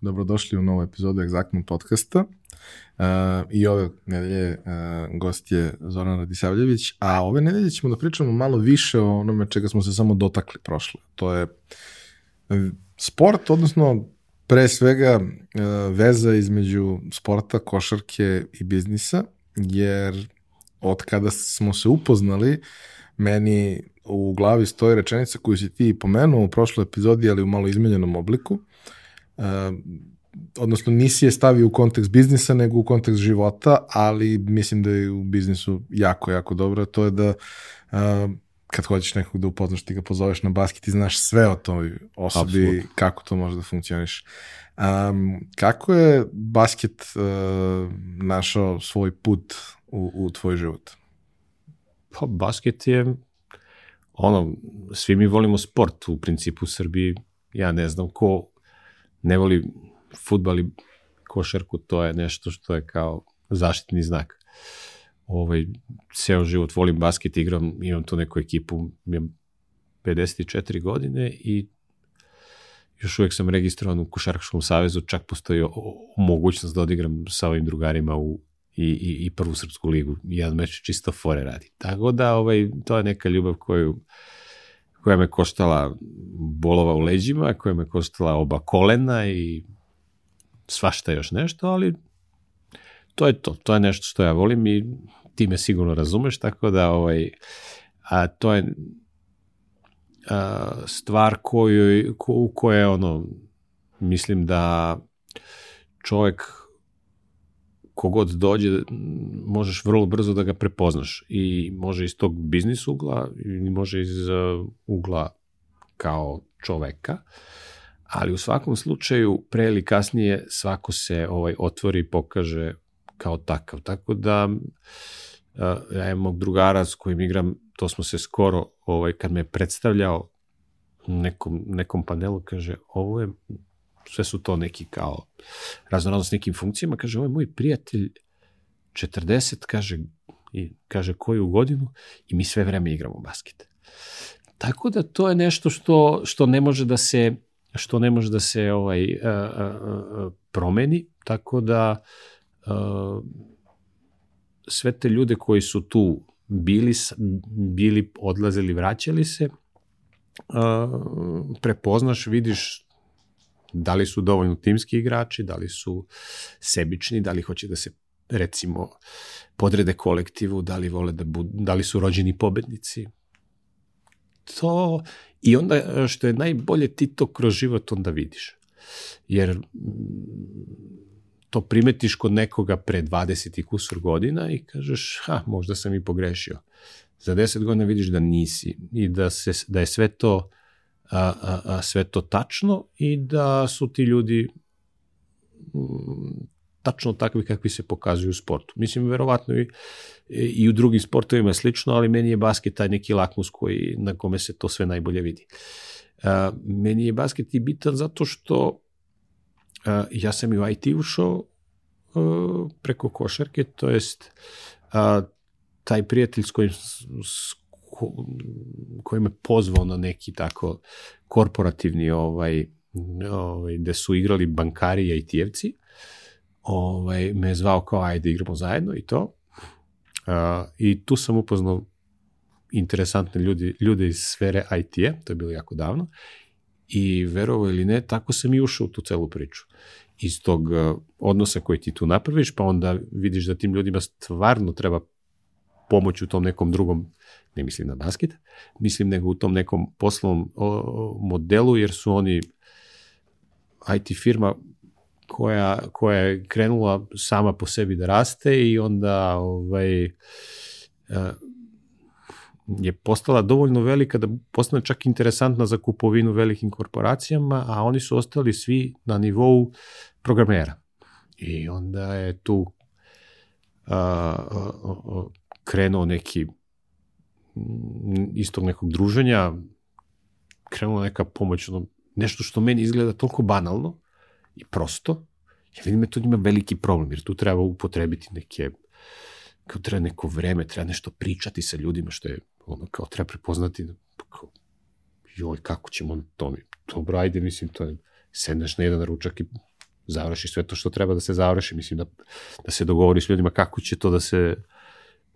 Dobrodošli u novu epizodu Egzaktnog podcasta. Uh, I ove nedelje uh, gost je Zoran Radisavljević, a ove nedelje ćemo da pričamo malo više o onome čega smo se samo dotakli prošle. To je uh, sport, odnosno pre svega uh, veza između sporta, košarke i biznisa, jer od kada smo se upoznali, meni u glavi stoji rečenica koju si ti pomenuo u prošloj epizodi, ali u malo izmenjenom obliku. Uh, odnosno nisi je stavio u kontekst biznisa, nego u kontekst života, ali mislim da je u biznisu jako, jako dobro. To je da uh, kad hoćeš nekog da upoznaš, ti ga pozoveš na basket i znaš sve o toj osobi, Absolut. kako to može da funkcioniš. Um, kako je basket uh, našao svoj put u, u tvoj život? Pa basket je ono, svi mi volimo sport u principu u Srbiji, ja ne znam ko ne voli futbal i košarku, to je nešto što je kao zaštitni znak. Ovaj, ceo život volim basket, igram, imam tu neku ekipu, imam 54 godine i još uvek sam registrovan u Košarkaškom savezu, čak postoji mogućnost da odigram sa ovim drugarima u i, i, i prvu srpsku ligu. Jedan meč čisto fore radi. Tako da ovaj, to je neka ljubav koju koja me koštala bolova u leđima, koja me koštala oba kolena i svašta još nešto, ali to je to. To je nešto što ja volim i ti me sigurno razumeš, tako da ovaj, a to je a, stvar koju, ko, u koje ono, mislim da čovjek kogod dođe, možeš vrlo brzo da ga prepoznaš i može iz tog biznis ugla i može iz uh, ugla kao čoveka, ali u svakom slučaju pre ili kasnije svako se ovaj otvori i pokaže kao takav. Tako da uh, ja imam mog drugara s kojim igram, to smo se skoro, ovaj, kad me predstavljao nekom, nekom panelu, kaže, ovo je sve su to neki kao raznorazno s nekim funkcijama, kaže, ovo je moj prijatelj 40, kaže, i kaže koju godinu? I mi sve vreme igramo basket. Tako da to je nešto što, što ne može da se što ne može da se ovaj a, a, promeni, tako da a, sve te ljude koji su tu bili, bili odlazili, vraćali se, a, prepoznaš, vidiš Da li su dovoljno timski igrači, da li su sebični, da li hoće da se recimo podrede kolektivu, da li vole da budu, da li su rođeni pobednici. To i onda što je najbolje ti to kroz život onda vidiš. Jer to primetiš kod nekoga pre 20 i kusur godina i kažeš, ha, možda sam i pogrešio. Za 10 godina vidiš da nisi i da, se, da je sve to a, a, a, sve to tačno i da su ti ljudi m, mm, tačno takvi kakvi se pokazuju u sportu. Mislim, verovatno i, i u drugim sportovima slično, ali meni je basket taj neki lakmus koji, na kome se to sve najbolje vidi. A, meni je basket i bitan zato što a, ja sam i u IT ušao a, preko košarke, to jest a, taj prijatelj s kojim, s ko, koji me pozvao na neki tako korporativni ovaj, ovaj gde su igrali bankari i IT-evci, ovaj, me je zvao kao ajde igramo zajedno i to. Uh, I tu sam upoznao interesantne ljudi, ljude iz sfere IT-a, to je bilo jako davno, i verovo ili ne, tako sam i ušao u tu celu priču. Iz tog odnosa koji ti tu napraviš, pa onda vidiš da tim ljudima stvarno treba pomoć u tom nekom drugom ne mislim na basket, mislim nego u tom nekom poslovnom modelu, jer su oni IT firma koja, koja je krenula sama po sebi da raste i onda ovaj, e, je postala dovoljno velika da postane čak interesantna za kupovinu velikim korporacijama, a oni su ostali svi na nivou programera. I onda je tu a, a, a, krenuo neki istog nekog druženja krenula neka pomoć, ono, nešto što meni izgleda toliko banalno i prosto, ja vidim da to ima veliki problem, jer tu treba upotrebiti neke, kao treba neko vreme, treba nešto pričati sa ljudima, što je, ono, kao treba prepoznati, kao, joj, kako ćemo to mi, dobro, ajde, mislim, to je, sedneš na jedan ručak i završi sve to što treba da se završi, mislim da, da se dogovori s ljudima kako će to da se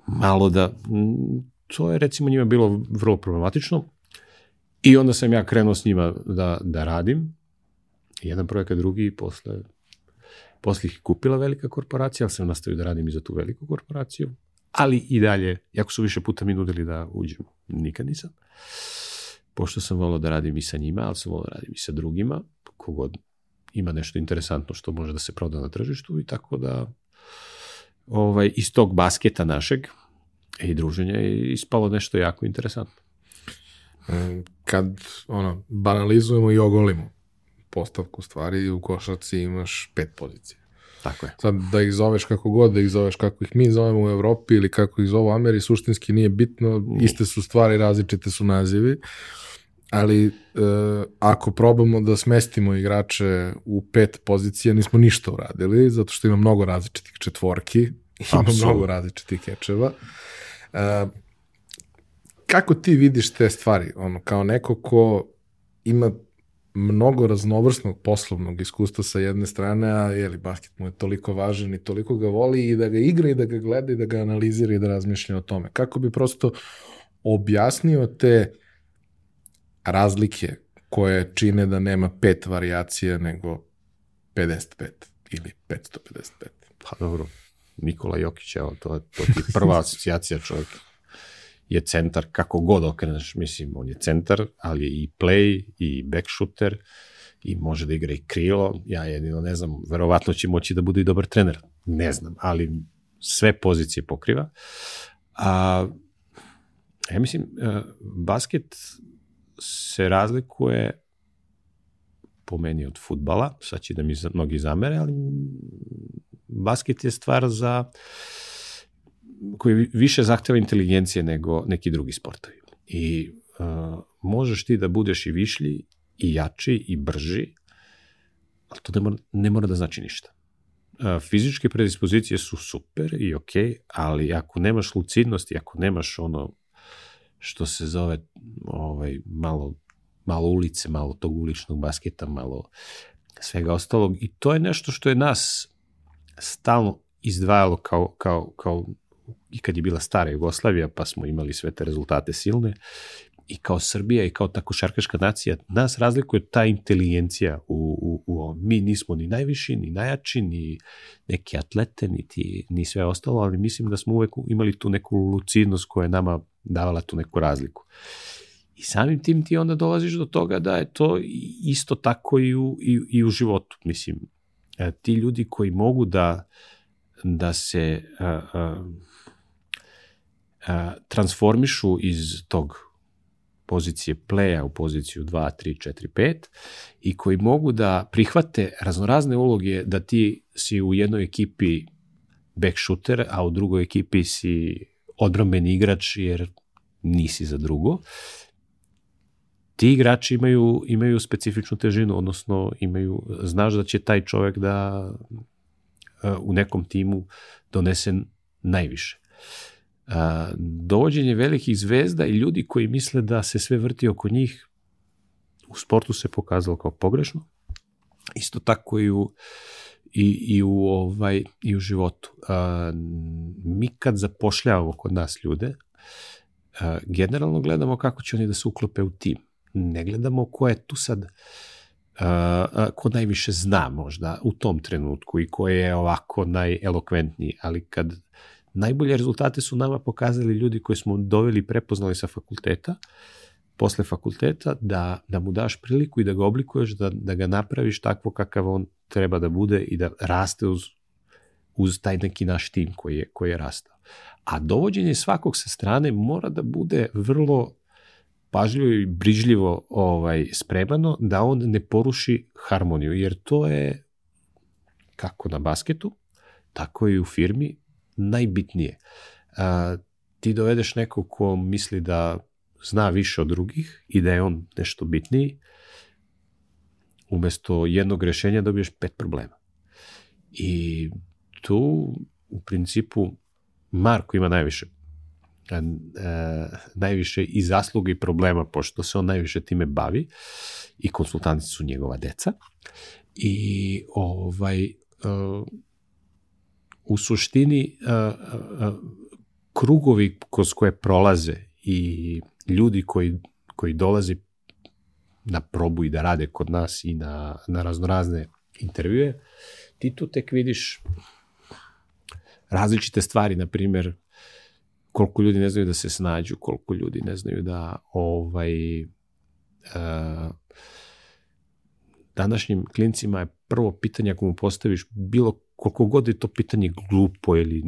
malo da, to je recimo njima bilo vrlo problematično i onda sam ja krenuo s njima da, da radim, jedan projekat, drugi posle, posle ih kupila velika korporacija, ali sam nastavio da radim i za tu veliku korporaciju, ali i dalje, jako su više puta mi nudili da uđem, nikad nisam. Pošto sam volao da radim i sa njima, ali sam volao da radim i sa drugima, kogod ima nešto interesantno što može da se proda na tržištu i tako da ovaj, iz tog basketa našeg i druženja je ispalo nešto jako interesantno. E, kad ono, banalizujemo i ogolimo postavku stvari, u košarci imaš pet pozicija. Tako je. Sad da ih zoveš kako god, da ih zoveš kako ih mi zovemo u Evropi ili kako ih zovu Ameri, suštinski nije bitno, iste su stvari, različite su nazivi, ali e, ako probamo da smestimo igrače u pet pozicija, nismo ništa uradili, zato što ima mnogo različitih četvorki, ima mnogo različitih kečeva. E, kako ti vidiš te stvari? Ono, kao neko ko ima mnogo raznovrsnog poslovnog iskustva sa jedne strane, a jeli, basket mu je toliko važan i toliko ga voli i da ga igra i da ga gleda i da ga analizira i da razmišlja o tome. Kako bi prosto objasnio te razlike koje čine da nema pet varijacija nego 55 ili 555? Pa dobro, Nikola Jokić, evo, to, to ti je prva asocijacija čovjek je centar, kako god okreneš, mislim, on je centar, ali je i play, i back shooter, i može da igra i krilo, ja jedino ne znam, verovatno će moći da bude i dobar trener, ne znam, ali sve pozicije pokriva. A, ja mislim, e, basket se razlikuje po meni od futbala, sad će da mi mnogi zamere, ali basket je stvar za koji vi- više zahteva inteligencije nego neki drugi sportovi. I uh, možeš ti da budeš i višlji, i jači, i brži, ali to ne mora, ne mora da znači ništa. Uh, fizičke predispozicije su super i ok, ali ako nemaš lucidnost i ako nemaš ono što se zove ovaj, malo, malo ulice, malo tog uličnog basketa, malo svega ostalog. I to je nešto što je nas stalno izdvajalo kao, kao, kao i kad je bila stara Jugoslavija, pa smo imali sve te rezultate silne, i kao Srbija i kao ta košarkaška nacija, nas razlikuje ta inteligencija u, u, u ovom. Mi nismo ni najviši, ni najjači, ni neke atlete, niti, ni sve ostalo, ali mislim da smo uvek imali tu neku lucidnost koja je nama davala tu neku razliku. I samim tim ti onda dolaziš do toga da je to isto tako i u, i, i u životu. Mislim, ti ljudi koji mogu da, da se a, a, a, transformišu iz tog pozicije playa u poziciju 2, 3, 4, 5 i koji mogu da prihvate raznorazne uloge da ti si u jednoj ekipi back shooter, a u drugoj ekipi si odbrambeni igrač jer nisi za drugo. Ti igrači imaju, imaju specifičnu težinu, odnosno imaju, znaš da će taj čovek da uh, u nekom timu donese najviše. Uh, dovođenje velikih zvezda i ljudi koji misle da se sve vrti oko njih u sportu se pokazalo kao pogrešno. Isto tako i u, i, i u, ovaj, i u životu. Uh, mi kad zapošljavamo kod nas ljude, uh, generalno gledamo kako će oni da se uklope u tim. Ne gledamo ko je tu sad uh, ko najviše zna možda u tom trenutku i ko je ovako najelokventniji, ali kad najbolje rezultate su nama pokazali ljudi koji smo doveli prepoznali sa fakulteta, posle fakulteta, da, da mu daš priliku i da ga oblikuješ, da, da ga napraviš takvo kakav on treba da bude i da raste uz, uz taj neki naš tim koji je, koji je rastao. A dovođenje svakog sa strane mora da bude vrlo pažljivo i brižljivo ovaj, spremano da on ne poruši harmoniju, jer to je kako na basketu, tako i u firmi najbitnije. A, ti dovedeš nekog ko misli da zna više od drugih i da je on nešto bitniji, umesto jednog rešenja dobiješ pet problema. I tu u principu Marko ima najviše a, najviše i zasluga i problema, pošto se on najviše time bavi i konsultanti su njegova deca. I ovaj, uh, u suštini uh, krugovi kroz koje prolaze i ljudi koji, koji dolaze na probu i da rade kod nas i na, na raznorazne intervjue, ti tu tek vidiš različite stvari, na primjer, koliko ljudi ne znaju da se snađu, koliko ljudi ne znaju da ovaj, uh, današnjim klincima je prvo pitanje ako mu postaviš bilo koliko god je to pitanje glupo ili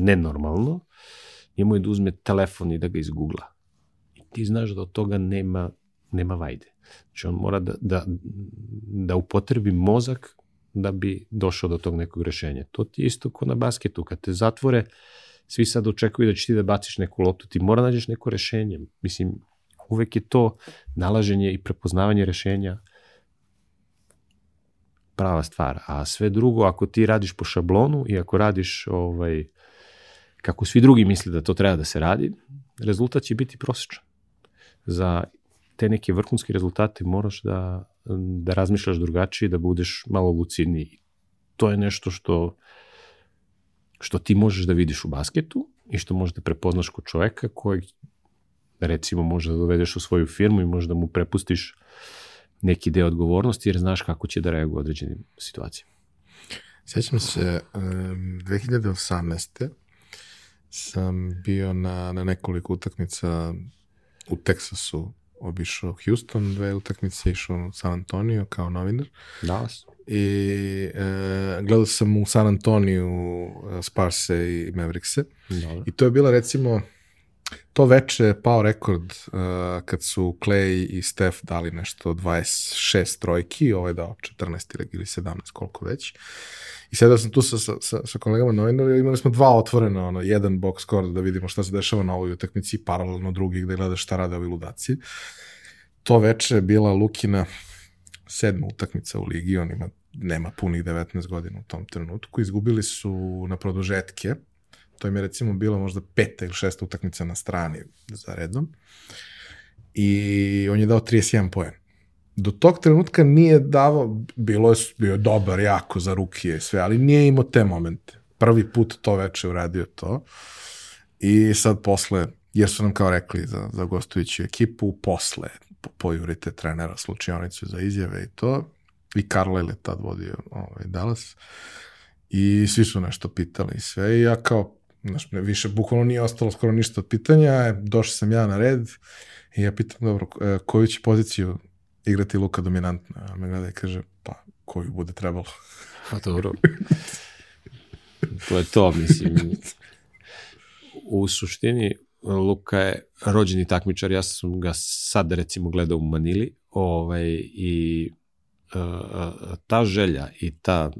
nenormalno, njemu je da uzme telefon i da ga izgugla. I ti znaš da od toga nema, nema vajde. Znači on mora da, da, da upotrebi mozak da bi došao do tog nekog rešenja. To ti je isto kao na basketu. Kad te zatvore, svi sad očekuju da ćeš ti da baciš neku loptu, ti mora nađeš neko rešenje. Mislim, uvek je to nalaženje i prepoznavanje rešenja prava stvar. A sve drugo, ako ti radiš po šablonu i ako radiš ovaj, kako svi drugi misle da to treba da se radi, rezultat će biti prosječan. Za te neke vrhunske rezultate moraš da, da razmišljaš drugačije, da budeš malo lucidniji. To je nešto što, što ti možeš da vidiš u basketu i što možeš da prepoznaš kod čoveka kojeg recimo možeš da dovedeš u svoju firmu i možeš da mu prepustiš neki deo odgovornosti jer znaš kako će da reaguje u određenim situacijama. Sjećam se, um, 2018. sam bio na, na nekoliko utakmica u Teksasu obišao Houston, dve utakmice išao u San Antonio kao novinar. Dallas. I e, gledao sam u San Antoniju e, Sparse i Maverickse. Dobro. I to je bila recimo to veče je pao rekord uh, kad su Clay i Steph dali nešto 26 trojki, ovaj dao 14 ili 17, koliko već. I sedao sam tu sa, sa, sa kolegama novinara imali smo dva otvorena, ono, jedan box score da vidimo šta se dešava na ovoj utakmici, paralelno drugi gde gledaš šta rade ovi ludaci. To veče je bila Lukina sedma utakmica u ligi, on ima, nema punih 19 godina u tom trenutku. Izgubili su na produžetke, To im je recimo bilo možda peta ili šesta utakmica na strani za redom. I on je dao 31 poen. Do tog trenutka nije davao, bilo je, bio dobar jako za rukije i sve, ali nije imao te momente. Prvi put to veče uradio to. I sad posle, jer su nam kao rekli za, za gostujuću ekipu, posle pojurite trenera slučionicu za izjave i to. I Carlisle je tad vodio ovaj, Dallas. I svi su nešto pitali i sve. I ja kao Znaš, više bukvalno nije ostalo skoro ništa od pitanja, došao sam ja na red i ja pitam, dobro, e, koju će poziciju igrati Luka dominantno? A me gleda i kaže, pa, koju bude trebalo. Pa dobro. to je to, mislim. U suštini, Luka je rođeni takmičar, ja sam ga sad recimo gledao u Manili, ovaj, i uh, ta želja i ta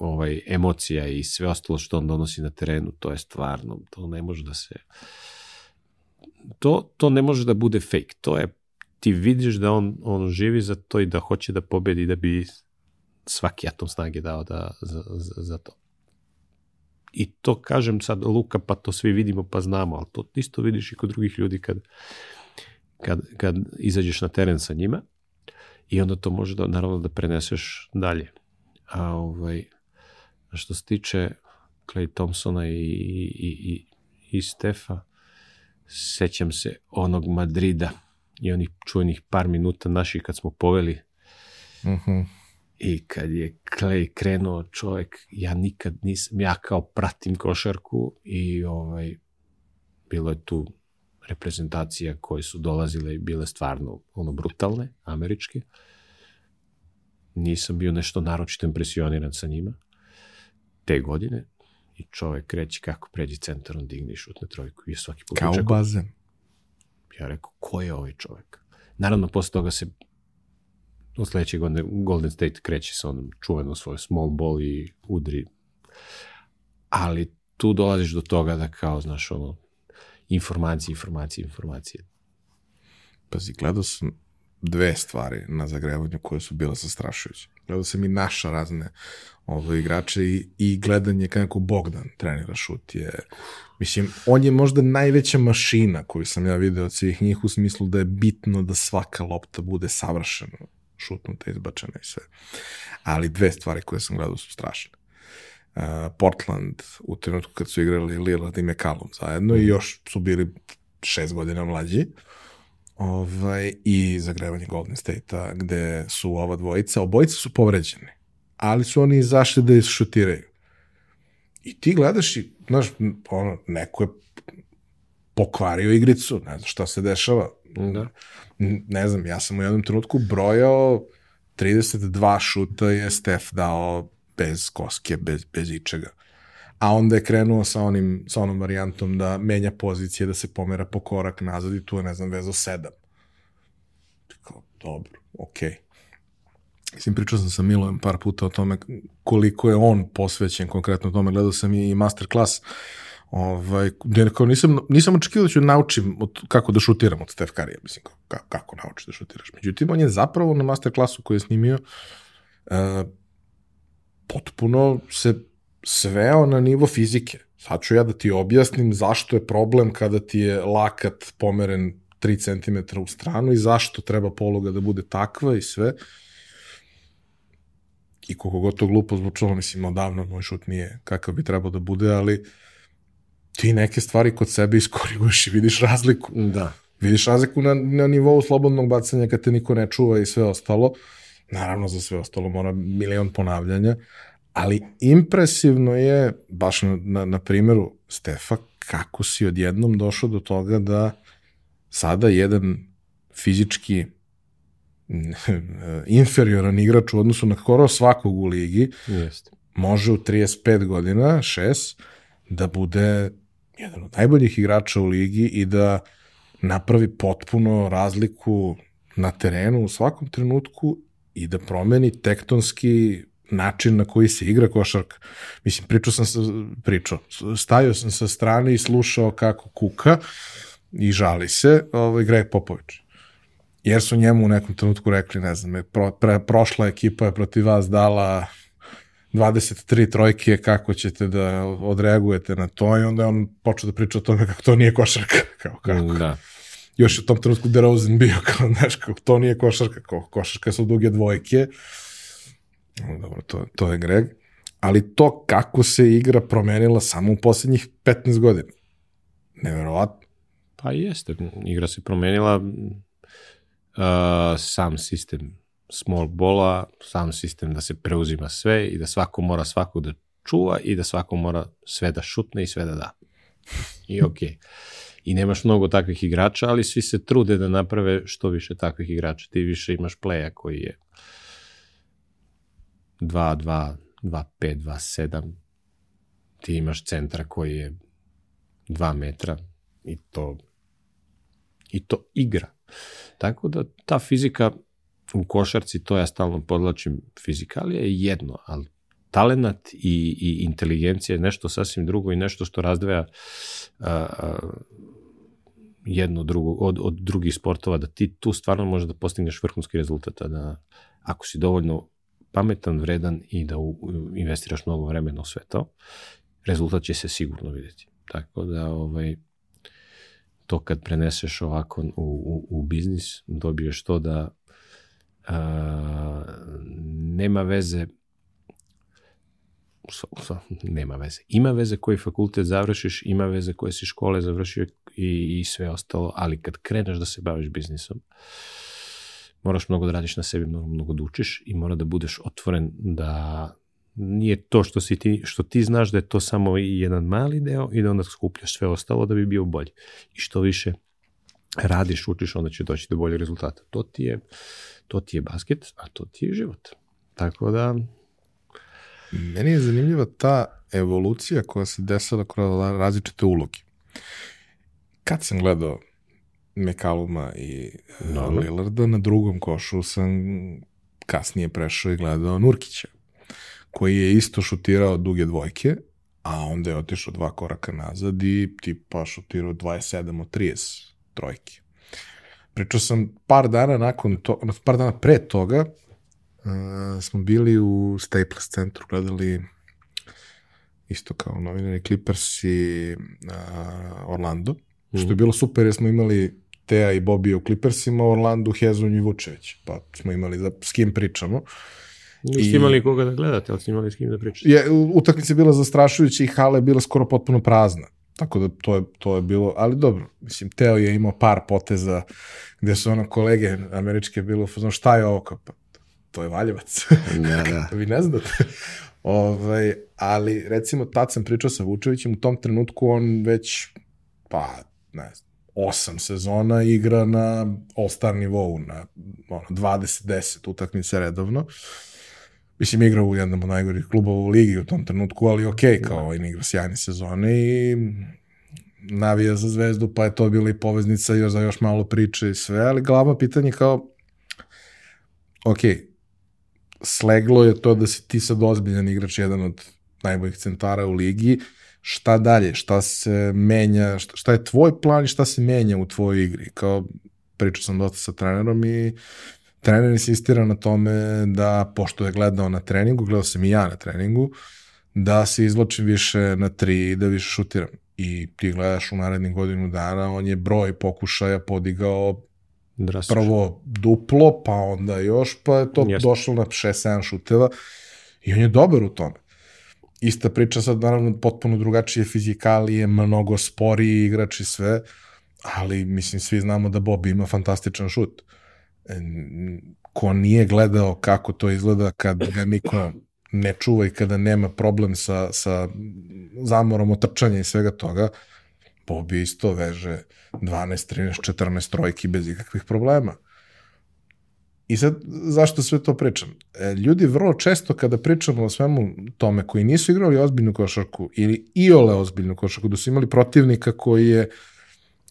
ovaj, emocija i sve ostalo što on donosi na terenu, to je stvarno, to ne može da se... To, to ne može da bude fake, to je, ti vidiš da on, on živi za to i da hoće da pobedi, da bi svaki atom snage dao da, za, za, za to. I to kažem sad Luka, pa to svi vidimo pa znamo, ali to isto vidiš i kod drugih ljudi kad, kad, kad izađeš na teren sa njima i onda to može da, naravno da preneseš dalje. A ovaj, što se tiče Clay Thompsona i, i, i, i Stefa, sećam se onog Madrida i onih čuvenih par minuta naših kad smo poveli mm -hmm. i kad je Clay krenuo čovjek, ja nikad nisam, ja kao pratim košarku i ovaj, bilo je tu reprezentacija koje su dolazile i bile stvarno ono brutalne, američke. Nisam bio nešto naročito impresioniran sa njima te godine i čovek kreće kako pređi centar, on digne i šutne trojku i svaki put. Kao bazen. Ja rekao, ko je ovaj čovek? Naravno, posle toga se od sledeće godine Golden State kreće sa onom čuvenom svoju small ball i udri. Ali tu dolaziš do toga da kao, znaš, ono, informacije, informacije, informacije. Pazi, gledao sam dve stvari na zagrevanju koje su bile zastrašujuće. Gledao sam i naša razne ove igrače i, i gledanje kako Bogdan trenira šut je, mislim, on je možda najveća mašina koju sam ja video od svih njih u smislu da je bitno da svaka lopta bude savršeno šutnuta, izbačena i sve. Ali dve stvari koje sam gledao su strašne. Uh, Portland u trenutku kad su igrali Lillard i McCallum zajedno i još su bili šest godina mlađi ovaj, i zagrevanje Golden State-a gde su ova dvojica, obojica su povređeni, ali su oni izašli da isšutiraju. I ti gledaš i, znaš, ono, neko je pokvario igricu, ne znam šta se dešava. Da. Ne znam, ja sam u jednom trenutku brojao 32 šuta je Stef dao bez koske, bez, bez ičega. A onda je krenuo sa, onim, sa onom varijantom da menja pozicije, da se pomera po korak nazad i tu je, ne znam, vezo sedam. Tako, dobro, okej. Okay. Mislim, pričao sam sa Milojem par puta o tome koliko je on posvećen konkretno tome. Gledao sam i masterclass Ovaj, kao nisam, nisam očekivao da ću naučim od, kako da šutiram od Steph Curry, mislim, kako, kako naučiš da šutiraš. Međutim, on je zapravo na masterclassu koji je snimio uh, potpuno se sveo na nivo fizike. Sad ću ja da ti objasnim zašto je problem kada ti je lakat pomeren 3 cm u stranu i zašto treba poluga da bude takva i sve. I koliko god to glupo zvučalo, mislim, odavno moj šut nije kakav bi trebao da bude, ali ti neke stvari kod sebe iskoriguješ i vidiš razliku. Da. Vidiš razliku na, na nivou slobodnog bacanja kad te niko ne čuva i sve ostalo. Naravno, za sve ostalo mora milion ponavljanja, ali impresivno je, baš na, na, na primjeru Stefa, kako si odjednom došao do toga da sada jedan fizički inferioran igrač u odnosu na skoro svakog u ligi Jest. može u 35 godina, 6, da bude jedan od najboljih igrača u ligi i da napravi potpuno razliku na terenu u svakom trenutku i da promeni tektonski način na koji se igra košarka. Mislim, pričao sam sa, pričao, stajao sam sa strane i slušao kako kuka i žali se ovaj, Greg Popović. Jer su njemu u nekom trenutku rekli, ne znam, pro, pre, prošla ekipa je protiv vas dala 23 trojke, kako ćete da odreagujete na to i onda on počeo da priča o tome kako to nije košarka. Kao, kako. Da. Još je u tom trenutku DeRozan bio kao, znaš, kako to nije košarka, kao košarka su duge dvojke. Dobro, to, to je Greg. Ali to kako se igra promenila samo u poslednjih 15 godina. Neverovatno. Pa jeste, igra se promenila, uh, sam sistem small bola, sam sistem da se preuzima sve i da svako mora svakog da čuva i da svako mora sve da šutne i sve da da. I okej. Okay. I nemaš mnogo takvih igrača, ali svi se trude da naprave što više takvih igrača. Ti više imaš playa koji je 2, 2, 2, 5, 2, 7. Ti imaš centra koji je 2 metra i to i to igra. Tako da ta fizika u košarci, to ja stalno podlačim, fizikalija je jedno, ali talenat i, i inteligencija je nešto sasvim drugo i nešto što razdvaja a, jedno drugo, od, od drugih sportova, da ti tu stvarno možeš da postigneš vrhunski rezultat, da ako si dovoljno pametan, vredan i da u, investiraš mnogo vremena u sve to, rezultat će se sigurno videti. Tako da, ovaj, to kad preneseš ovako u, u, u biznis, dobiješ to da a, nema veze nema veze. Ima veze koji fakultet završiš, ima veze koje si škole završio i, i sve ostalo, ali kad kreneš da se baviš biznisom, moraš mnogo da radiš na sebi, mnogo, mnogo da učiš i mora da budeš otvoren da nije to što, si ti, što ti znaš da je to samo jedan mali deo i da onda skupljaš sve ostalo da bi bio bolji. I što više radiš, učiš, onda će doći do boljeg rezultata. To ti je, to ti je basket, a to ti je život. Tako da... Meni je zanimljiva ta evolucija koja se desila kroz različite uloge. Kad sam gledao Mekaluma i no. Lillarda, na drugom košu sam kasnije prešao i gledao Nurkića, koji je isto šutirao duge dvojke, a onda je otišao dva koraka nazad i tipa šutirao 27 od 30 trojke. Pričao sam par dana nakon to, par dana pre toga, uh, smo bili u Staples centru, gledali isto kao novinari Clippers i uh, Orlando, mm. što je bilo super jer smo imali Teja i Bobija u Clippersima, Orlandu Hezonj i Vučević. Pa smo imali da, s kim pričamo. Niste imali koga da gledate, ali ste imali s kim da pričate. Je, utakmica je bila zastrašujuća i hala je bila skoro potpuno prazna. Tako da to je, to je bilo, ali dobro, mislim, Teo je imao par poteza gde su ono kolege američke bilo, znači šta je ovo, pa, to je Valjevac. Da, da. Vi ne znate. ovaj, ali recimo tad sam pričao sa Vučevićem, u tom trenutku on već, pa, ne znam, osam sezona igra na all-star nivou, na ono, 20-10 utakmice redovno. Mislim, igra u jednom od najgorih klubova u ligi u tom trenutku, ali ok, kao on igra sjajne sezone i navija za zvezdu, pa je to bila i poveznica još za još malo priče i sve, ali glavno pitanje kao, ok, sleglo je to da si ti sad ozbiljan igrač, jedan od najboljih centara u ligi, šta dalje, šta se menja, šta, šta je tvoj plan i šta se menja u tvojoj igri, kao pričao sam dosta sa trenerom i trener insistira na tome da, pošto je gledao na treningu, gledao sam i ja na treningu, da se izločim više na tri i da više šutiram. I ti gledaš u narednih godinu dana, on je broj pokušaja podigao Drastično. prvo duplo, pa onda još, pa je to Jeste. došlo na 6-7 šuteva i on je dobar u tome. Ista priča sad, naravno, potpuno drugačije fizikalije, mnogo sporiji igrač i sve, ali mislim, svi znamo da Bobby ima fantastičan šut. E, Ko nije gledao kako to izgleda kad ga niko ne čuva i kada nema problem sa, sa zamorom otrčanja i svega toga, Bobby isto veže 12, 13, 14 trojki bez ikakvih problema. I sad, zašto sve to pričam? E, ljudi vrlo često kada pričamo o svemu tome koji nisu igrali ozbiljnu košarku ili iole ozbiljnu košarku, da su imali protivnika koji je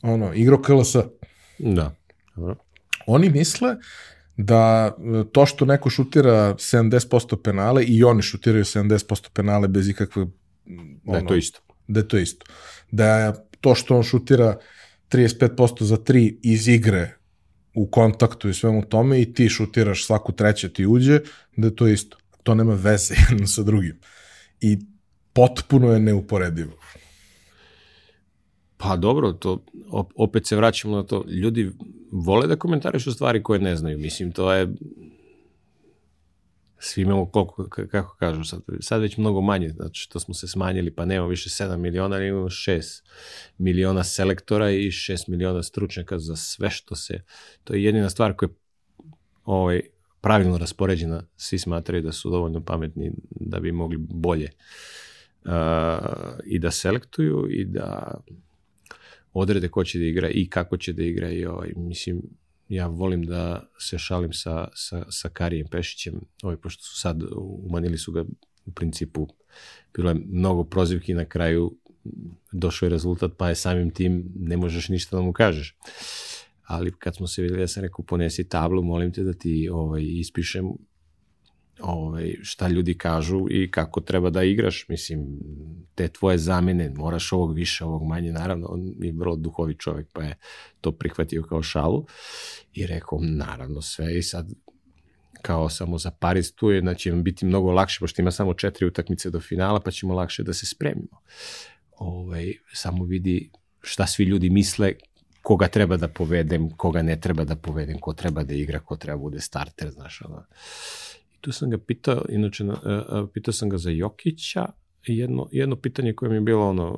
ono, igrao KLS, Da. Dobro. oni misle da e, to što neko šutira 70% penale i oni šutiraju 70% penale bez ikakve Da je to isto. da je to isto. Da je to što on šutira 35% za 3 iz igre u kontaktu i svemu tome i ti šutiraš svaku treće ti uđe, da je to isto. To nema veze jedno sa drugim. I potpuno je neuporedivo. Pa dobro, to op- opet se vraćamo na to. Ljudi vole da komentarišu stvari koje ne znaju. Mislim, to je svi imamo koliko, kako kažu sad, sad već mnogo manje, znači što smo se smanjili, pa nemamo više 7 miliona, ali imamo 6 miliona selektora i 6 miliona stručnjaka za sve što se, to je jedina stvar koja je ovaj, pravilno raspoređena, svi smatraju da su dovoljno pametni da bi mogli bolje uh, i da selektuju i da odrede ko će da igra i kako će da igra i ovaj, mislim, ja volim da se šalim sa, sa, sa Karijem Pešićem, ovaj, pošto su sad umanili su ga u principu, bilo je mnogo prozivki na kraju, došao je rezultat, pa je samim tim ne možeš ništa da mu kažeš. Ali kad smo se videli, ja sam rekao, ponesi tablu, molim te da ti ovaj, ispišem ovaj, šta ljudi kažu i kako treba da igraš. Mislim, te tvoje zamene, moraš ovog više, ovog manje. Naravno, on je vrlo duhovi čovjek, pa je to prihvatio kao šalu i rekao, naravno, sve i sad kao samo za Paris tu je, znači biti mnogo lakše, pošto ima samo četiri utakmice do finala, pa ćemo lakše da se spremimo. Ovaj, samo vidi šta svi ljudi misle, koga treba da povedem, koga ne treba da povedem, ko treba da igra, ko treba bude starter, znaš, ono. Tu sam ga pitao, inače, uh, pitao sam ga za Jokića, jedno, jedno pitanje koje mi je bilo ono,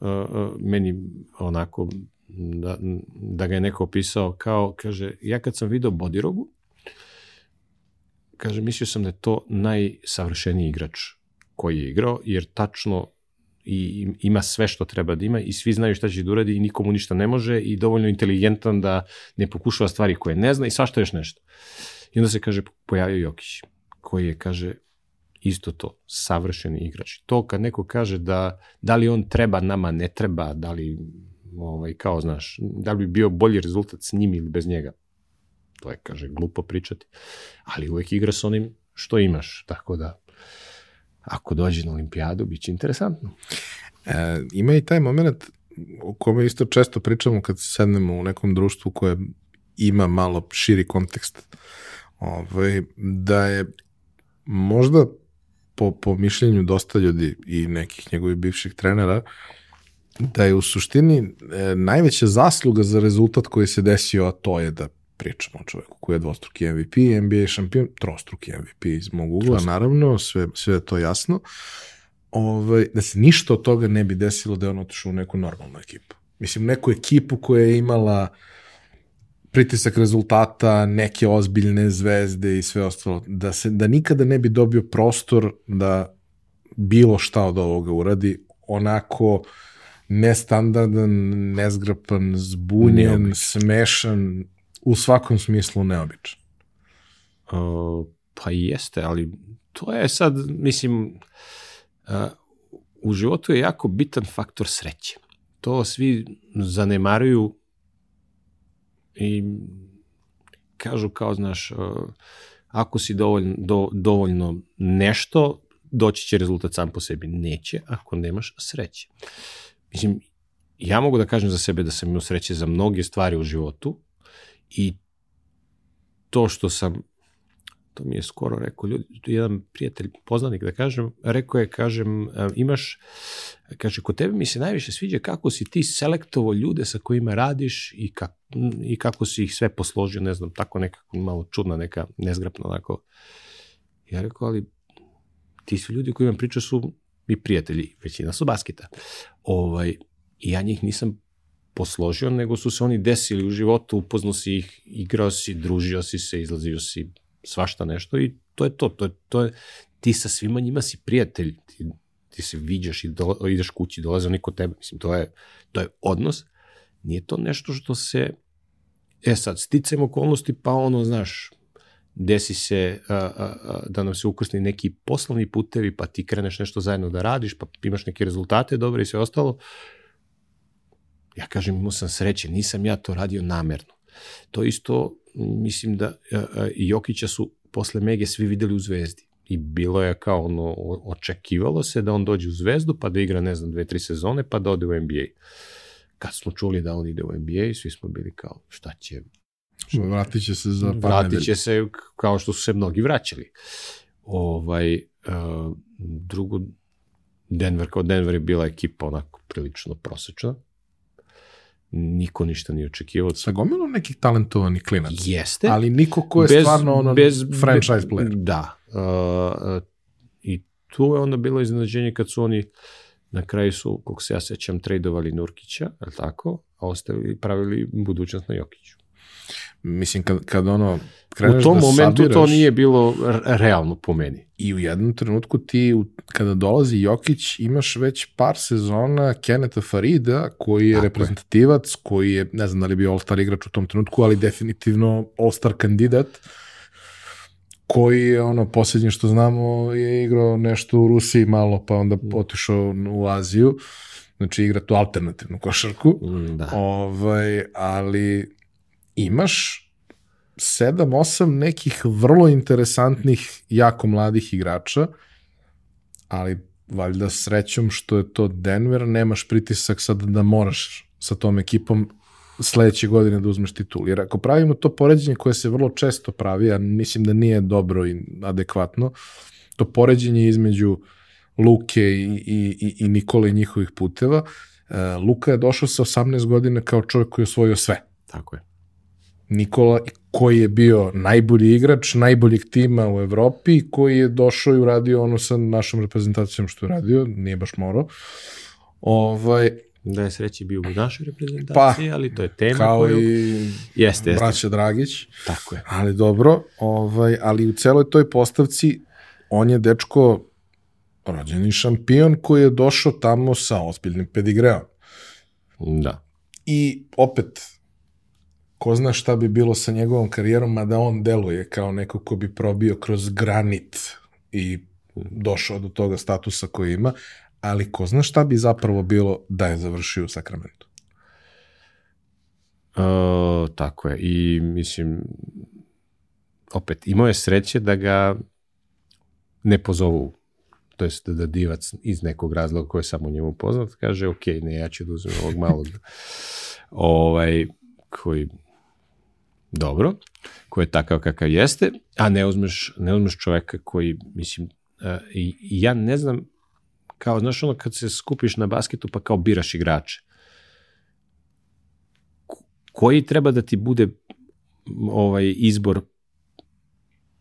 uh, uh, meni onako, da, da ga je neko opisao kao, kaže, ja kad sam video Bodirogu, kaže, mislio sam da je to najsavršeniji igrač koji je igrao, jer tačno i ima sve što treba da ima i svi znaju šta će da uradi i nikomu ništa ne može i dovoljno inteligentan da ne pokušava stvari koje ne zna i svašta još nešto. I onda se kaže pojavio Jokić koji je kaže isto to, savršeni igrač. To kad neko kaže da da li on treba nama ne treba, da li ovaj kao znaš, da li bi bio bolji rezultat s njim ili bez njega. To je kaže glupo pričati. Ali uvek igra s onim što imaš, tako da ako dođe na olimpijadu, bit će interesantno. E, ima i taj moment o kome isto često pričamo kad sednemo u nekom društvu koje ima malo širi kontekst. Ovaj, da je možda po, po mišljenju dosta ljudi i nekih njegovih bivših trenera da je u suštini e, najveća zasluga za rezultat koji se desio, a to je da pričamo o čoveku koji je dvostruki MVP, NBA šampion, trostruki MVP iz mog ugla, Trostruki. naravno, sve, sve je to jasno. Ovaj, da se ništa od toga ne bi desilo da je on otišao u neku normalnu ekipu. Mislim, neku ekipu koja je imala pritisak rezultata, neke ozbiljne zvezde i sve ostalo, da, se, da nikada ne bi dobio prostor da bilo šta od ovoga uradi, onako nestandardan, nezgrapan, zbunjen, Neobičan. smešan, u svakom smislu neobičan. Uh, pa jeste, ali to je sad, mislim, uh, u životu je jako bitan faktor sreće. To svi zanemaruju i kažu kao, znaš, uh, ako si dovoljno, do, dovoljno nešto, doći će rezultat sam po sebi. Neće ako nemaš sreće. Mislim, ja mogu da kažem za sebe da sam imao sreće za mnoge stvari u životu i to što sam to mi je skoro rekao, ljudi, jedan prijatelj, poznanik da kažem, rekao je, kažem, e, imaš, kaže, kod tebe mi se najviše sviđa kako si ti selektovo ljude sa kojima radiš i, kak, i kako si ih sve posložio, ne znam, tako nekako malo čudna, neka nezgrapna, onako. Ja rekao, ali ti su ljudi kojima priča su i prijatelji, većina su basketa. Ovaj, ja njih nisam posložio, nego su se oni desili u životu, upoznao si ih, igrao si, družio si se, izlazio si svašta nešto i to je to, to je, to je ti sa svima njima si prijatelj, ti, ti se viđaš i do, ideš kući, dolaze oni kod tebe, mislim, to je, to je odnos, nije to nešto što se, e sad, sticajem okolnosti, pa ono, znaš, desi se a, a, a, da nam se ukrsni neki poslovni putevi, pa ti kreneš nešto zajedno da radiš, pa imaš neke rezultate dobre i sve ostalo, ja kažem, imao sam sreće, nisam ja to radio namerno. To isto, mislim da a, a, Jokića su posle Mege svi videli u Zvezdi. I bilo je kao ono, očekivalo se da on dođe u Zvezdu, pa da igra, ne znam, dve, tri sezone, pa da ode u NBA. Kad smo čuli da on ide u NBA, svi smo bili kao, šta će, Vratit će se za par vratit će se kao što su se mnogi vraćali. Ovaj, uh, drugo, Denver kao Denver je bila ekipa onako prilično prosečna. Niko ništa nije očekivao. Sa gomilom nekih talentovanih klinaca. Jeste. Ali niko ko je stvarno ono franchise be- player. Da. Uh, I tu je onda bilo iznenađenje kad su oni na kraju su, kako se ja sećam, tradovali Nurkića, je tako? A ostavili, pravili budućnost na Jokiću. Mislim, kad, kad ono, kreneš U tom da momentu to sabiraš- nije bilo realno po meni. I u jednom trenutku ti, kada dolazi Jokić, imaš već par sezona Keneta Farida, koji je Tako je. reprezentativac, koji je, ne znam da li je bio All-Star igrač u tom trenutku, ali definitivno All-Star kandidat, koji je, ono, posljednje što znamo, je igrao nešto u Rusiji malo, pa onda otišao u Aziju, znači igra tu alternativnu košarku. Mm, Da. Ovaj, ali imaš 7-8 nekih vrlo interesantnih, jako mladih igrača, ali valjda srećom što je to Denver, nemaš pritisak sad da moraš sa tom ekipom sledeće godine da uzmeš titul. Jer ako pravimo to poređenje koje se vrlo često pravi, a mislim da nije dobro i adekvatno, to poređenje između Luke i, i, i, Nikole i njihovih puteva, e, Luka je došao sa 18 godina kao čovjek koji je osvojio sve. Tako je. Nikola koji je bio najbolji igrač najboljeg tima u Evropi, koji je došao i uradio ono sa našom reprezentacijom što je radio, nije baš morao. Ovaj, Da je sreći bio u našoj reprezentaciji, ali to je tema kao koju... i Jeste, jeste. braća Dragić, Tako je. ali dobro, ovaj, ali u celoj toj postavci on je dečko rođeni šampion koji je došao tamo sa ozbiljnim pedigreom. Da. I opet, ko zna šta bi bilo sa njegovom karijerom, mada on deluje kao neko ko bi probio kroz granit i došao do toga statusa koji ima, ali ko zna šta bi zapravo bilo da je završio u Sakramentu. E, tako je. I mislim, opet, imao je sreće da ga ne pozovu to jest da divac iz nekog razloga koji je samo njemu poznat, kaže, ok, ne, ja ću da uzmem ovog malog ovaj, koji dobro, koji je takav kakav jeste, a ne uzmeš, ne uzmeš čoveka koji, mislim, uh, i, ja ne znam kao, znaš ono kad se skupiš na basketu pa kao biraš igrače. Ko- Koji treba da ti bude ovaj izbor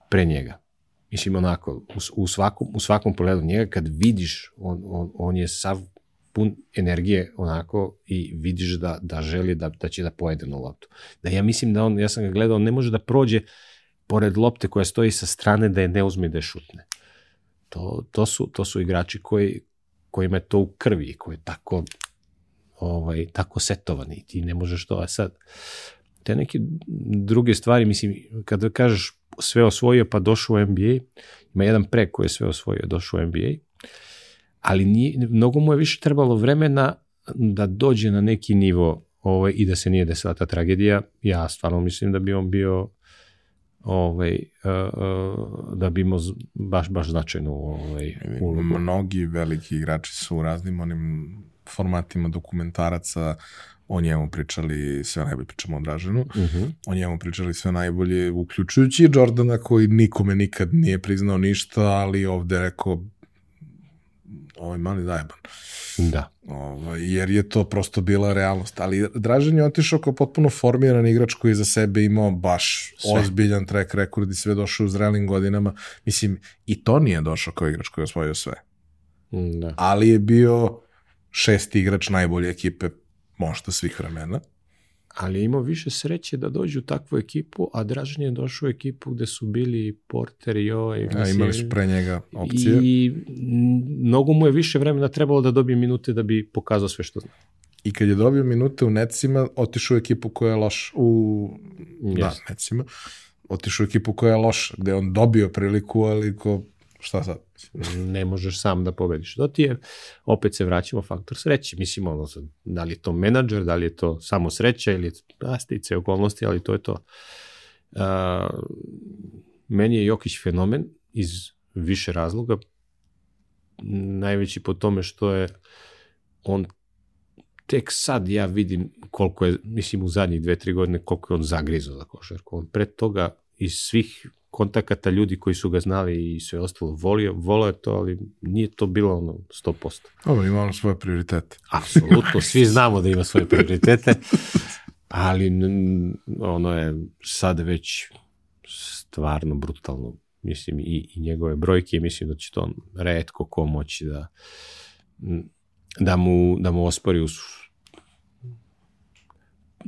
pre njega? Mislim, onako, u, u, svakom, u svakom pogledu njega, kad vidiš, on, on, on je sav pun energije onako i vidiš da, da želi da, da će da pojede na loptu. Da ja mislim da on, ja sam ga gledao, ne može da prođe pored lopte koja stoji sa strane da je ne uzme da je šutne. To, to, su, to su igrači koji, kojima je to u krvi, koji je tako, ovaj, tako setovani ti ne možeš to, a sad, te neke druge stvari, mislim, kada kažeš sve osvojio pa došao u NBA, ima jedan pre koji je sve osvojio, došao u NBA, ali nije, mnogo mu je više trebalo vremena da dođe na neki nivo ovaj, i da se nije desila ta tragedija. Ja stvarno mislim da bi on bio ovaj, uh, uh, da bi imao baš, baš značajnu ovaj, ulogu. Mnogi veliki igrači su u raznim onim formatima dokumentaraca o njemu pričali sve najbolje, pričamo o Draženu, Uh -huh. o njemu pričali sve najbolje, uključujući i Jordana koji nikome nikad nije priznao ništa, ali ovde rekao ovaj mali zajeban. Da. Ovaj, jer je to prosto bila realnost. Ali Dražen je otišao kao potpuno formiran igrač koji je za sebe imao baš Sve. ozbiljan track record i sve došao u zrelim godinama. Mislim, i to nije došao kao igrač koji je osvojio sve. Da. Ali je bio šesti igrač najbolje ekipe možda svih vremena. Ali je imao više sreće da dođe u takvu ekipu, a Dražen je došao u ekipu gde su bili Porter i ovaj... A, imali su pre njega opcije. I mnogo mu je više vremena trebalo da dobije minute da bi pokazao sve što zna. I kad je dobio minute u Necima, otišao u ekipu koja je loš u... Da, Jeste. Necima. Otišao u ekipu koja je loša, gde je on dobio priliku, ali ko... Šta sad? Ne možeš sam da pobediš. To ti je, opet se vraćamo faktor sreće. Mislim, ono, da li je to menadžer, da li je to samo sreća ili a, stice okolnosti, ali to je to. A, meni je Jokić fenomen iz više razloga. Najveći po tome što je on tek sad ja vidim koliko je, mislim u zadnjih dve, tri godine, koliko je on zagrizao za košarku. On pre toga iz svih kontakata ljudi koji su ga znali i sve ostalo volio, volio je to, ali nije to bilo ono 100%. Dobro, ima on svoje prioritete. Apsolutno, svi znamo da ima svoje prioritete, ali ono je sad već stvarno brutalno. Mislim, i, i njegove brojke, mislim da će to redko ko moći da, da, mu, da mu ospori uz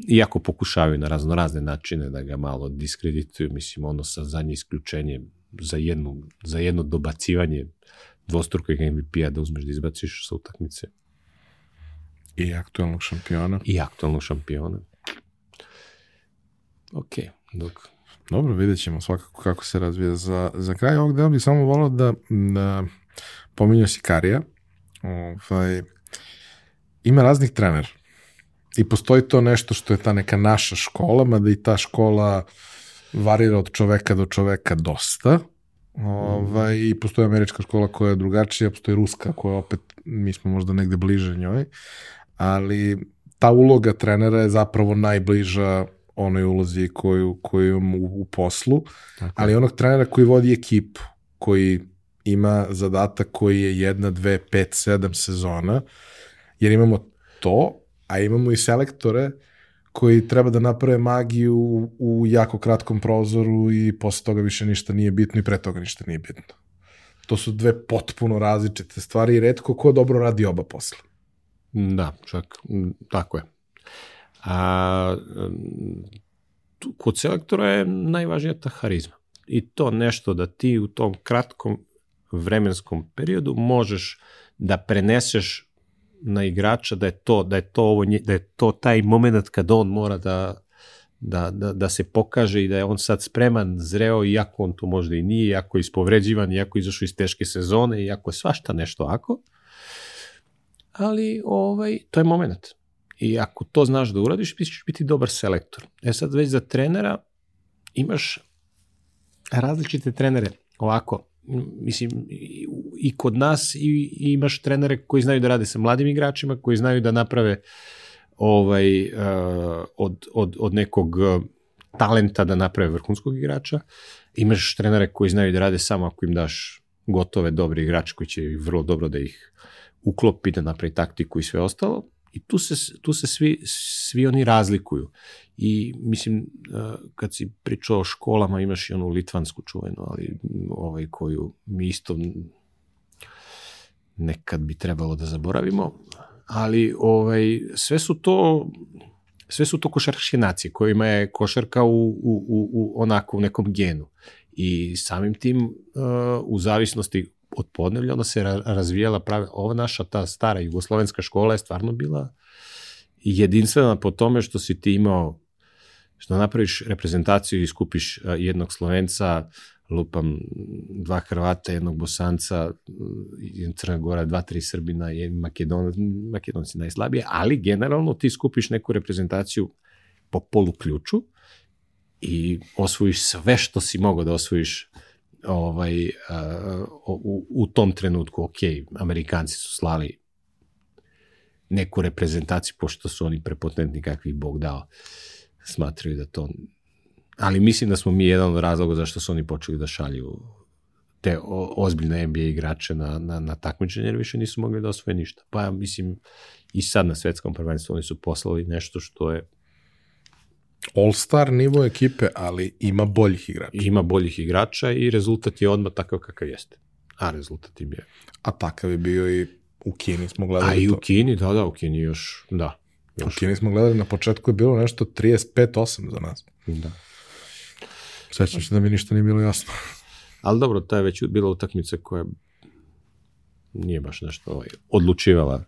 iako pokušavaju na razno razne načine da ga malo diskredituju, mislim, ono sa zadnje isključenje za jedno, za jedno dobacivanje dvostrukog MVP-a da uzmeš da izbaciš sa utakmice I aktualnog šampiona. i aktualnog šampiona. Ok, dok... Dobro, vidjet ćemo svakako kako se razvija. Za, za kraj ovog dela bih samo volao da, da pominjao si Karija. Ovaj, ima raznih trenera. I postoji to nešto što je ta neka naša škola, mada i ta škola varira od čoveka do čoveka dosta. Ovaj, I postoji američka škola koja je drugačija, postoji ruska koja opet, mi smo možda negde bliže njoj, ali ta uloga trenera je zapravo najbliža onoj ulozi koju, koju imam u, u poslu, Tako. ali onog trenera koji vodi ekipu, koji ima zadatak koji je jedna, dve, pet, sedam sezona, jer imamo to, a imamo i selektore koji treba da naprave magiju u, jako kratkom prozoru i posle toga više ništa nije bitno i pre toga ništa nije bitno. To su dve potpuno različite stvari i redko ko dobro radi oba posla. Da, čak, tako je. A, kod selektora je najvažnija ta harizma. I to nešto da ti u tom kratkom vremenskom periodu možeš da preneseš na igrača da je to da je to ovo da je to taj momenat kad on mora da da, da, da se pokaže i da je on sad spreman, zreo, iako on to možda i nije, iako je ispovređivan, iako je izašao iz teške sezone, iako je svašta nešto ako, ali ovaj, to je moment. I ako to znaš da uradiš, ti ćeš biti dobar selektor. E sad već za trenera imaš različite trenere. Ovako, mislim, i, kod nas i, i imaš trenere koji znaju da rade sa mladim igračima, koji znaju da naprave ovaj, uh, od, od, od nekog uh, talenta da naprave vrhunskog igrača. Imaš trenere koji znaju da rade samo ako im daš gotove dobre igrače koji će vrlo dobro da ih uklopi, da napravi taktiku i sve ostalo. I tu se, tu se svi, svi oni razlikuju. I mislim, uh, kad si pričao o školama, imaš i onu litvansku čuvenu, ali ovaj koju mi isto nekad bi trebalo da zaboravimo, ali ovaj, sve su to sve su to košarkaške nacije kojima je košarka u, u, u, u onako u nekom genu. I samim tim uh, u zavisnosti od podnevlja ona se razvijala pravi, ova naša ta stara jugoslovenska škola je stvarno bila jedinstvena po tome što si ti imao što napraviš reprezentaciju i skupiš jednog Slovenca, lupam dva Hrvata, jednog Bosanca, Crna Gora, dva, tri Srbina, je Makedon, Makedonci najslabije, ali generalno ti skupiš neku reprezentaciju po polu ključu i osvojiš sve što si mogao da osvojiš ovaj, uh, u, u tom trenutku. Ok, Amerikanci su slali neku reprezentaciju, pošto su oni prepotentni kakvi Bog dao, smatraju da to... Ali mislim da smo mi jedan od razloga zašto su oni počeli da šalju te ozbiljne NBA igrače na, na, na takmičenje, jer više nisu mogli da osvoje ništa. Pa ja mislim, i sad na svetskom prvenstvu oni su poslali nešto što je All-star nivo ekipe, ali ima boljih igrača. Ima boljih igrača i rezultat je odmah takav kakav jeste. A rezultat im je. A takav je bio i u Kini smo gledali A i to. u Kini, da, da, u Kini još, da. Još. U Kini smo gledali, na početku je bilo nešto 35-8 za nas. Da. Sećam se da mi ništa nije bilo jasno. Ali dobro, to je već bila utakmica koja nije baš nešto ovaj, odlučivala.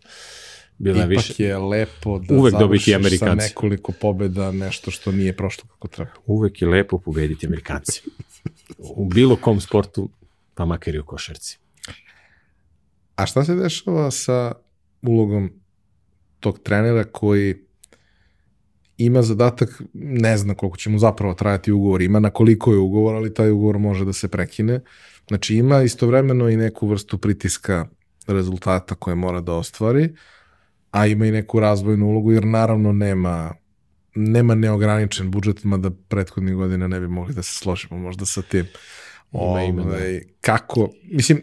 Bila Ipak više... je lepo da Uvek dobiti Amerikanci. sa nekoliko pobeda nešto što nije prošlo kako treba. Uvek je lepo pobediti Amerikanci. u bilo kom sportu, pa makar i u košarci. A šta se dešava sa ulogom tog trenera koji ima zadatak, ne zna koliko će mu zapravo trajati ugovor, ima na koliko je ugovor, ali taj ugovor može da se prekine. Znači ima istovremeno i neku vrstu pritiska rezultata koje mora da ostvari, a ima i neku razvojnu ulogu, jer naravno nema nema neograničen budžet, mada prethodnih godina ne bi mogli da se složimo možda sa tim. Ima, ima, da. Ovaj, kako, mislim,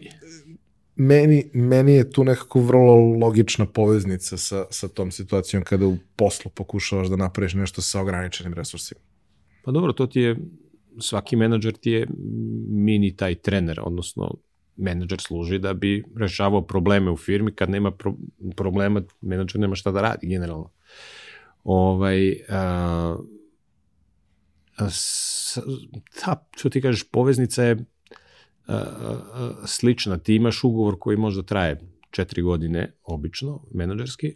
meni, meni je tu nekako vrlo logična poveznica sa, sa tom situacijom kada u poslu pokušavaš da napraviš nešto sa ograničenim resursima. Pa dobro, to ti je, svaki menadžer ti je mini taj trener, odnosno menadžer služi da bi rešavao probleme u firmi, kad nema pro, problema, menadžer nema šta da radi generalno. Ovaj, a, a, ta, što ti kažeš, poveznica je slična. Ti imaš ugovor koji možda traje četiri godine, obično, menadžerski,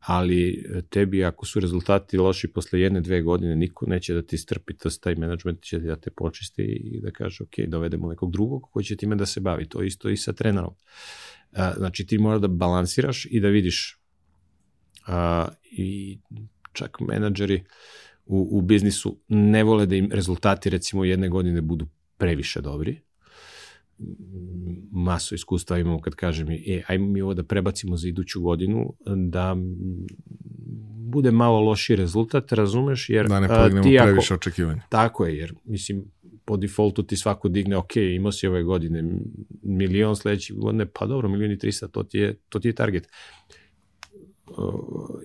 ali tebi ako su rezultati loši posle jedne, dve godine, niko neće da ti strpi, to taj menadžment će da te počisti i da kaže, ok, dovedemo nekog drugog koji će time da se bavi. To isto i sa trenerom. Znači, ti mora da balansiraš i da vidiš i čak menadžeri u, u biznisu ne vole da im rezultati recimo jedne godine budu previše dobri, masu iskustva imamo kad kažem, e, ajmo mi ovo da prebacimo za iduću godinu, da bude malo loši rezultat, razumeš? Jer, da ne podignemo ti previše očekivanja. Tako je, jer mislim, po defaultu ti svako digne, ok, imao si ove godine milion sledeće godine, pa dobro, milion i trista, to ti je, to ti je target.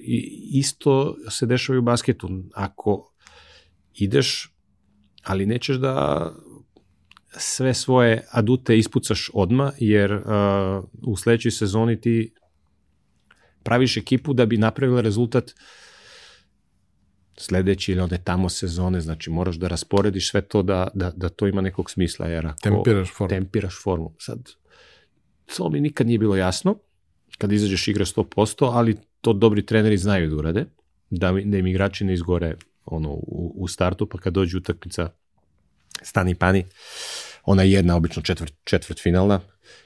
I isto se dešava i u basketu. Ako ideš, ali nećeš da sve svoje adute ispucaš odma, jer uh, u sledećoj sezoni ti praviš ekipu da bi napravila rezultat sledeće ili one tamo sezone, znači moraš da rasporediš sve to da, da, da to ima nekog smisla, jer ako tempiraš formu. tempiraš formu. Sad, to mi nikad nije bilo jasno, kad izađeš igra 100%, ali to dobri treneri znaju da urade, da, da im igrači ne izgore ono, u, u startu, pa kad dođe utakmica stani pani, ona je jedna obično četvrt, četvrt finalna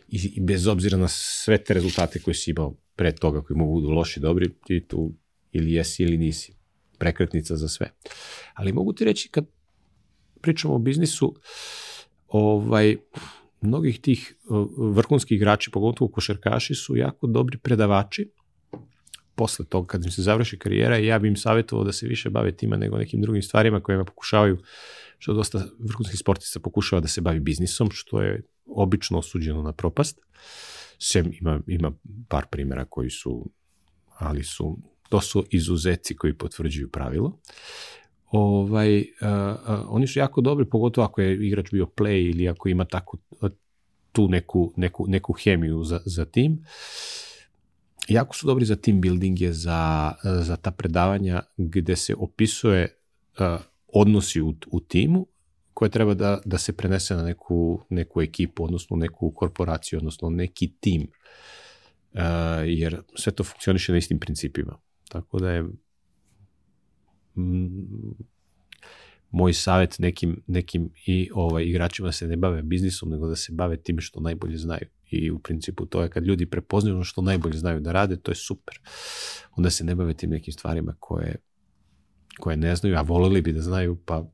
i, i bez obzira na sve te rezultate koje si imao pre toga koji mogu budu loši, dobri, ti tu ili jesi ili nisi. Prekretnica za sve. Ali mogu ti reći kad pričamo o biznisu, ovaj, mnogih tih vrhunskih igrači, pogotovo košarkaši, su jako dobri predavači. Posle toga, kad im se završi karijera, ja bi im savjetovao da se više bave tima nego nekim drugim stvarima kojima pokušavaju što dosta vrhunskih sportista pokušava da se bavi biznisom, što je obično osuđeno na propast. Sem ima, ima par primjera koji su, ali su, to su izuzeci koji potvrđuju pravilo. Ovaj, uh, uh, oni su jako dobri, pogotovo ako je igrač bio play ili ako ima tako, tu neku, neku, neku hemiju za, za tim. Jako su dobri za team buildinge, za, za ta predavanja gde se opisuje uh, odnosi u, u timu koje treba da, da se prenese na neku, neku ekipu, odnosno neku korporaciju, odnosno neki tim. Uh, jer sve to funkcioniše na istim principima. Tako da je moj savjet nekim, nekim i ovaj, igračima da se ne bave biznisom, nego da se bave time što najbolje znaju. I u principu to je kad ljudi prepoznaju ono što najbolje znaju da rade, to je super. Onda se ne bave tim nekim stvarima koje, koje ne znaju, a volili bi da znaju, pa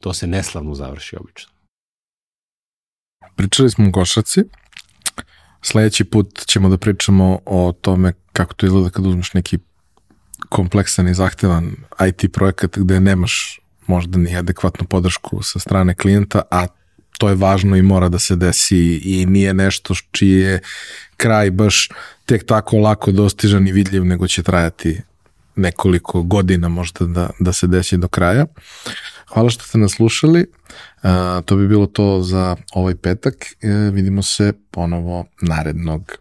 to se neslavno završi obično. Pričali smo o košaci. Sledeći put ćemo da pričamo o tome kako to izgleda kad uzmeš neki kompleksan i zahtevan IT projekat gde nemaš možda ni adekvatnu podršku sa strane klijenta, a to je važno i mora da se desi i nije nešto čiji je kraj baš tek tako lako dostižan i vidljiv, nego će trajati nekoliko godina možda da, da se desi do kraja. Hvala što ste nas slušali. Uh, to bi bilo to za ovaj petak. Uh, vidimo se ponovo narednog